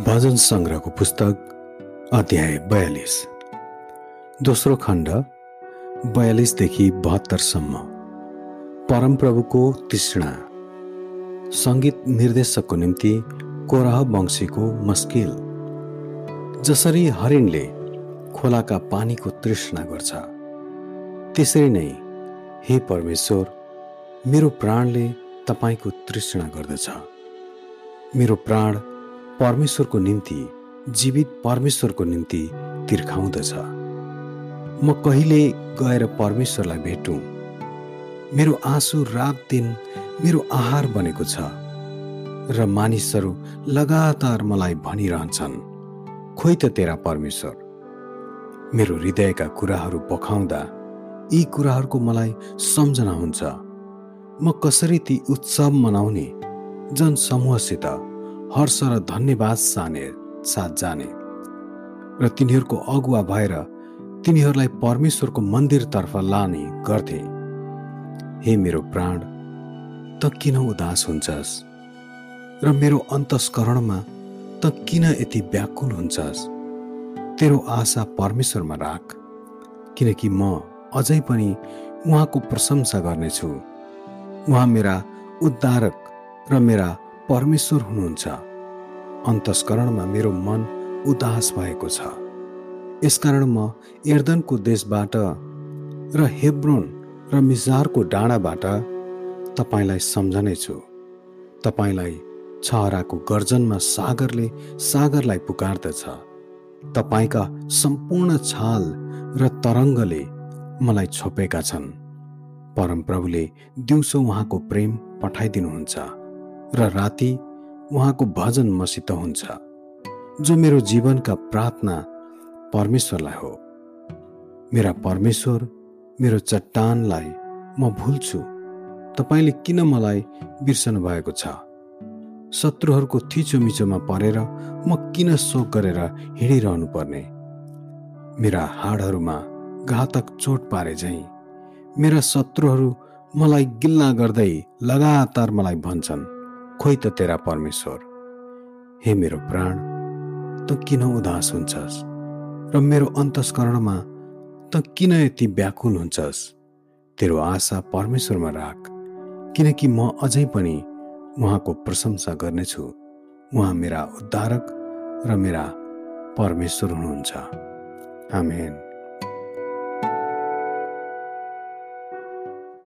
भजन सङ्ग्रहको पुस्तक अध्याय बयालिस। दोस्रो खण्ड बयालिसदेखि बहत्तरसम्म परमप्रभुको तृष्णा। सङ्गीत निर्देशकको निम्ति कोराह वंशीको मस्किल। जसरी हरिणले खोलाका पानीको तृष्णा गर्छ त्यसरी नै हे परमेश्वर मेरो प्राणले तपाईँको तृष्णा गर्दछ। मेरो प्राण परमेश्वरको निम्ति जीवित परमेश्वरको निम्ति तिर्खाउँदछ। म कहिले गएर परमेश्वरलाई भेटौँ? मेरो आँसु रात दिन मेरो आहार बनेको छ र मानिसहरू लगातार मलाई भनिरहन्छन् खोइ त तेरा परमेश्वर मेरो हृदयका कुराहरू पखाउँदा यी कुराहरूको मलाई सम्झना हुन्छ। म कसरी ती उत्सव मनाउने जनसमूहसित हर्ष र धन्यवाद साने साथ जाने। र तिनीहरूको अगुवा भएर तिनीहरूलाई परमेश्वरको मन्दिरतर्फ लाने गर्थे। हे मेरो प्राण त किन उदास हुन्छस्? र मेरो अन्तस्करणमा त किन यति व्याकुल हुन्छस्? तेरो आशा परमेश्वरमा राख किनकि म अझै पनि उहाँको प्रशंसा गर्नेछु। उहाँ मेरा उद्धारक र मेरा परमेश्वर हुनुहुन्छ। अन्तस्करणमा मेरो मन उदास भएको छ। यसकारण म एर्दनको देशबाट र हेब्रोन र मिजारको डाँडाबाट तपाईँलाई सम्झनेछु तपाईँलाई छहराको गर्जनमा सागरले सागरलाई पुकार्दछ। तपाईँका सम्पूर्ण छाल र तरङ्गले मलाई छोपेका छन्। परमप्रभुले दिउँसो उहाँको प्रेम पठाइदिनुहुन्छ। र राति उहाँको भजन मसित हुन्छ जो मेरो जीवनका प्रार्थना परमेश्वरलाई हो। मेरा परमेश्वर मेरो चट्टानलाई म भुल्छु। तपाईँले किन मलाई बिर्सनु भएको छ? शत्रुहरूको थिचोमिचोमा परेर म किन शोक गरेर हिँडिरहनु पर्ने मेरा हाडहरूमा घातक चोट पारे झैँ मेरा शत्रुहरू मलाई गिल्ला गर्दै लगातार मलाई भन्छन्। खोइ त तेरा परमेश्वर। हे मेरो प्राण त किन उदास हुन्छस्? र मेरो अन्तस्करणमा त किन यति व्याकुल हुन्छस्? तेरो आशा परमेश्वरमा राख किनकि म अझै पनि उहाँको प्रशंसा गर्नेछु। उहाँ मेरा उद्धारक र मेरा परमेश्वर हुनुहुन्छ। आमेन।